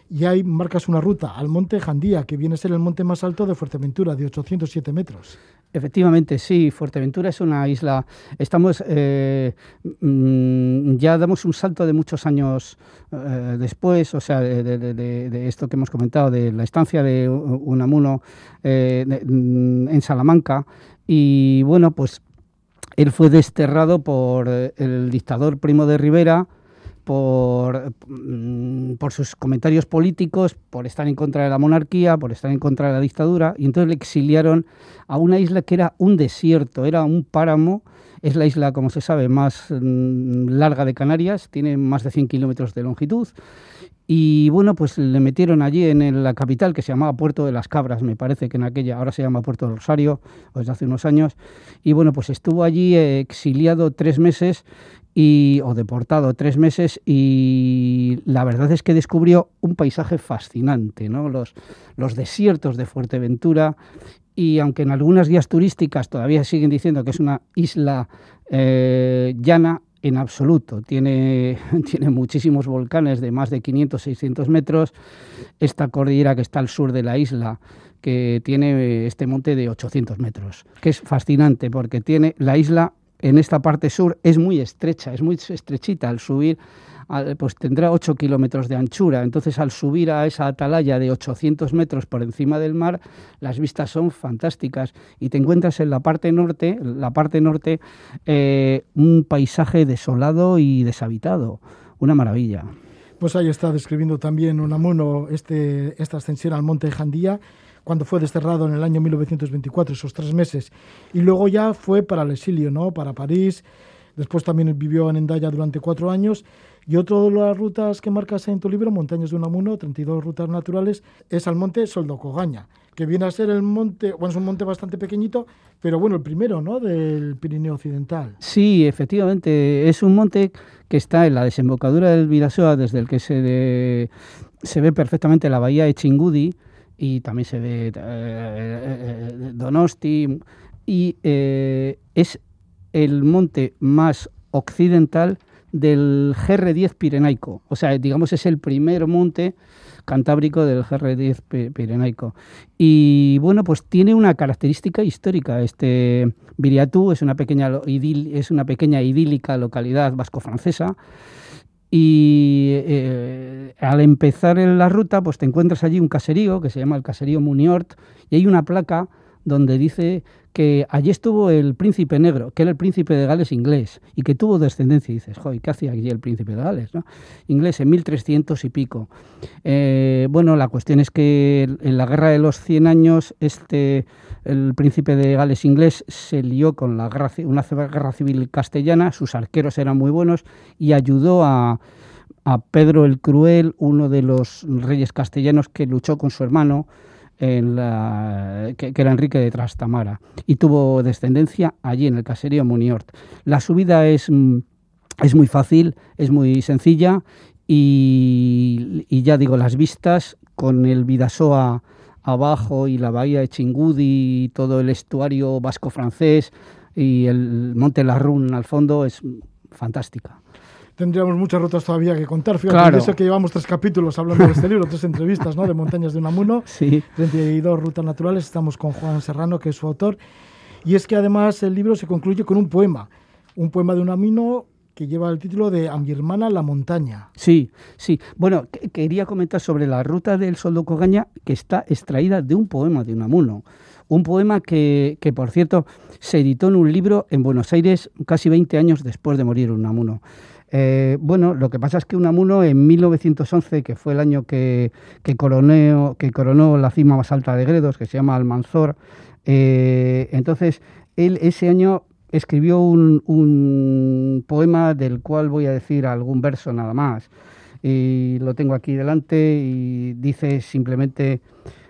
y ahí marcas una ruta al monte Jandía, que viene a ser el monte más alto de Fuerteventura, de 807 metros. Efectivamente, sí, Fuerteventura es una isla. Estamos eh, mm, ya damos un salto de muchos años eh, después, o sea, de, esto que hemos comentado, de la estancia de Unamuno eh, mm, en Salamanca. Y bueno, pues él fue desterrado por el dictador Primo de Rivera por, mm, por sus comentarios políticos, por estar en contra de la monarquía, por estar en contra de la dictadura, y entonces le exiliaron a una isla que era un desierto, era un páramo, es la isla, como se sabe, más mm, larga de Canarias, tiene más de 100 kilómetros de longitud, y bueno, pues le metieron allí en la capital que se llamaba Puerto de las Cabras, me parece que en aquella, ahora se llama Puerto del Rosario, desde hace unos años. Y bueno, pues estuvo allí exiliado tres meses y, o deportado tres meses y la verdad es que descubrió un paisaje fascinante, ¿no? los, los desiertos de Fuerteventura y aunque en algunas guías turísticas todavía siguen diciendo que es una isla eh, llana, en absoluto. Tiene, *laughs* tiene muchísimos volcanes de más de 500, 600 metros. Esta cordillera que está al sur de la isla, que tiene este monte de 800 metros, que es fascinante porque tiene la isla en esta parte sur es muy estrecha, es muy estrechita al subir, pues tendrá 8 kilómetros de anchura. Entonces, al subir a esa atalaya de 800 metros por encima del mar, las vistas son fantásticas y te encuentras en la parte norte, la parte norte, eh, un paisaje desolado y deshabitado. Una maravilla. Pues ahí está describiendo también Unamuno este, esta ascensión al monte Jandía cuando fue desterrado en el año 1924, esos tres meses. Y luego ya fue para el exilio, ¿no? Para París. Después también vivió en Endaya durante cuatro años. Y otra de las rutas que marcas en tu libro, Montañas de Unamuno, 32 rutas naturales, es al monte Soldocogaña, que viene a ser el monte, bueno, es un monte bastante pequeñito, pero bueno, el primero, ¿no?, del Pirineo Occidental. Sí, efectivamente, es un monte que está en la desembocadura del Vidasoa, desde el que se, se ve perfectamente la bahía de Chingudi, y también se ve eh, eh, eh, Donosti y es el monte más occidental del GR10 Pirenaico. O sea, digamos, es el primer monte cantábrico del GR10 Pirenaico. Y bueno, pues tiene una característica histórica. Este Viriatú es una pequeña, es una pequeña idílica localidad vasco-francesa y eh, al empezar en la ruta, pues te encuentras allí un caserío que se llama el caserío Muniort y hay una placa donde dice que allí estuvo el príncipe negro, que era el príncipe de Gales inglés y que tuvo descendencia. Y dices, joder, ¿qué hacía allí el príncipe de Gales? ¿no? Inglés en 1300 y pico. Eh, bueno, la cuestión es que en la guerra de los 100 años, este, el príncipe de Gales inglés se lió con la guerra, una guerra civil castellana, sus arqueros eran muy buenos y ayudó a, a Pedro el Cruel, uno de los reyes castellanos que luchó con su hermano en la, que, era Enrique de Trastamara, y tuvo descendencia allí en el caserío Muniort. La subida es, mm, es muy fácil, es muy sencilla, y, ya digo, las vistas con el Vidasoa abajo y la bahía de Chingudi y todo el estuario vasco-francés y el monte Larrun al fondo es fantástica tendríamos muchas rutas todavía que contar. Fíjate, eso que llevamos tres capítulos hablando de este libro, tres entrevistas, ¿no? De Montañas de Unamuno, *laughs* sí. 32 rutas naturales. Estamos con Juan Serrano, que es su autor. Y es que además el libro se concluye con un poema, un poema de Unamuno que lleva el título de A mi hermana la montaña. Sí, sí. Bueno, quería comentar sobre la ruta del Soldo Cogaña que está extraída de un poema de Unamuno. Un poema que, que, por cierto, se editó en un libro en Buenos Aires casi 20 años después de morir Unamuno. Eh, bueno, lo que pasa es que Unamuno en 1911, que fue el año que, que, coronó la cima más alta de Gredos, que se llama Almanzor, eh, entonces él ese año escribió un, un, poema del cual voy a decir algún verso nada más. Y lo tengo aquí delante y dice simplemente,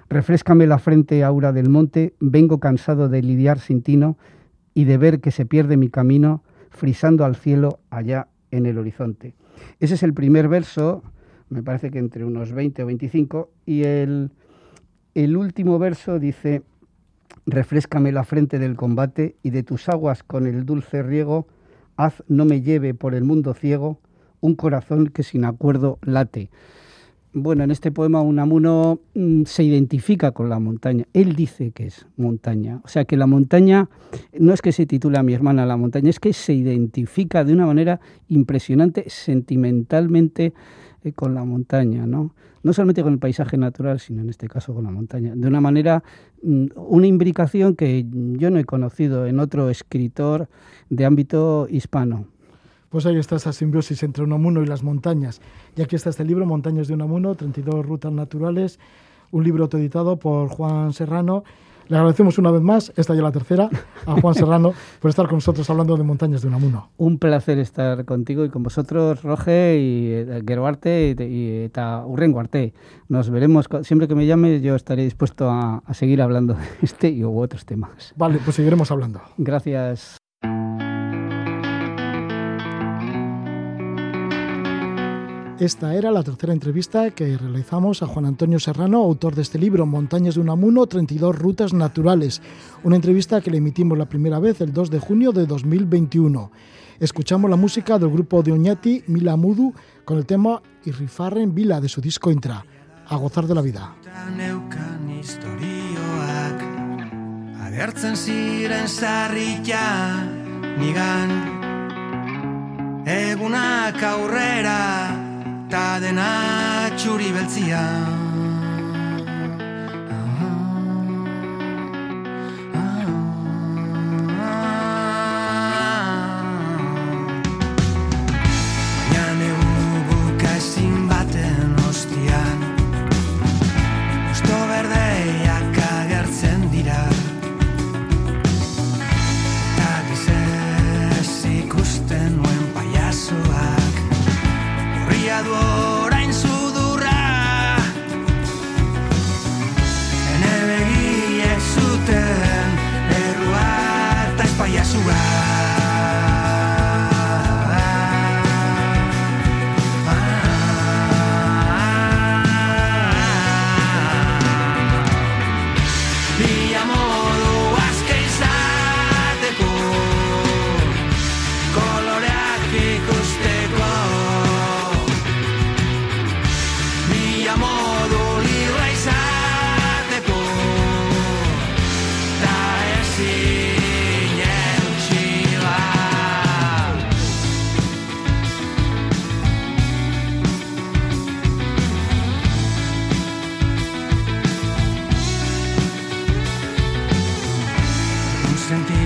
refrescame la frente, aura del monte, vengo cansado de lidiar sin tino y de ver que se pierde mi camino, frisando al cielo allá en el horizonte. Ese es el primer verso, me parece que entre unos 20 o 25, y el, el último verso dice, refrescame la frente del combate y de tus aguas con el dulce riego, haz no me lleve por el mundo ciego un corazón que sin acuerdo late. Bueno, en este poema Unamuno mm, se identifica con la montaña. Él dice que es montaña. O sea que la montaña no es que se titula mi hermana la montaña, es que se identifica de una manera impresionante sentimentalmente eh, con la montaña, ¿no? No solamente con el paisaje natural, sino en este caso con la montaña. De una manera, mm, una imbricación que yo no he conocido en otro escritor de ámbito hispano. Pues ahí está esa simbiosis entre Unamuno y las montañas. Y aquí está este libro, Montañas de Unamuno, 32 rutas naturales, un libro autoeditado por Juan Serrano. Le agradecemos una vez más, esta ya la tercera, a Juan *laughs* Serrano por estar con nosotros hablando de Montañas de Unamuno. Un placer estar contigo y con vosotros, Roge y eh, Geroarte y, y Nos veremos, siempre que me llames yo estaré dispuesto a, a seguir hablando de este y u otros temas. Vale, pues seguiremos hablando. Gracias. Esta era la tercera entrevista que realizamos a Juan Antonio Serrano, autor de este libro, Montañas de Unamuno, 32 rutas naturales. Una entrevista que le emitimos la primera vez el 2 de junio de 2021. Escuchamos la música del grupo de Oñati, Mila Mudu, con el tema Irrifarren Vila de su disco Intra. A gozar de la vida. Eta dena txuri beltzia zain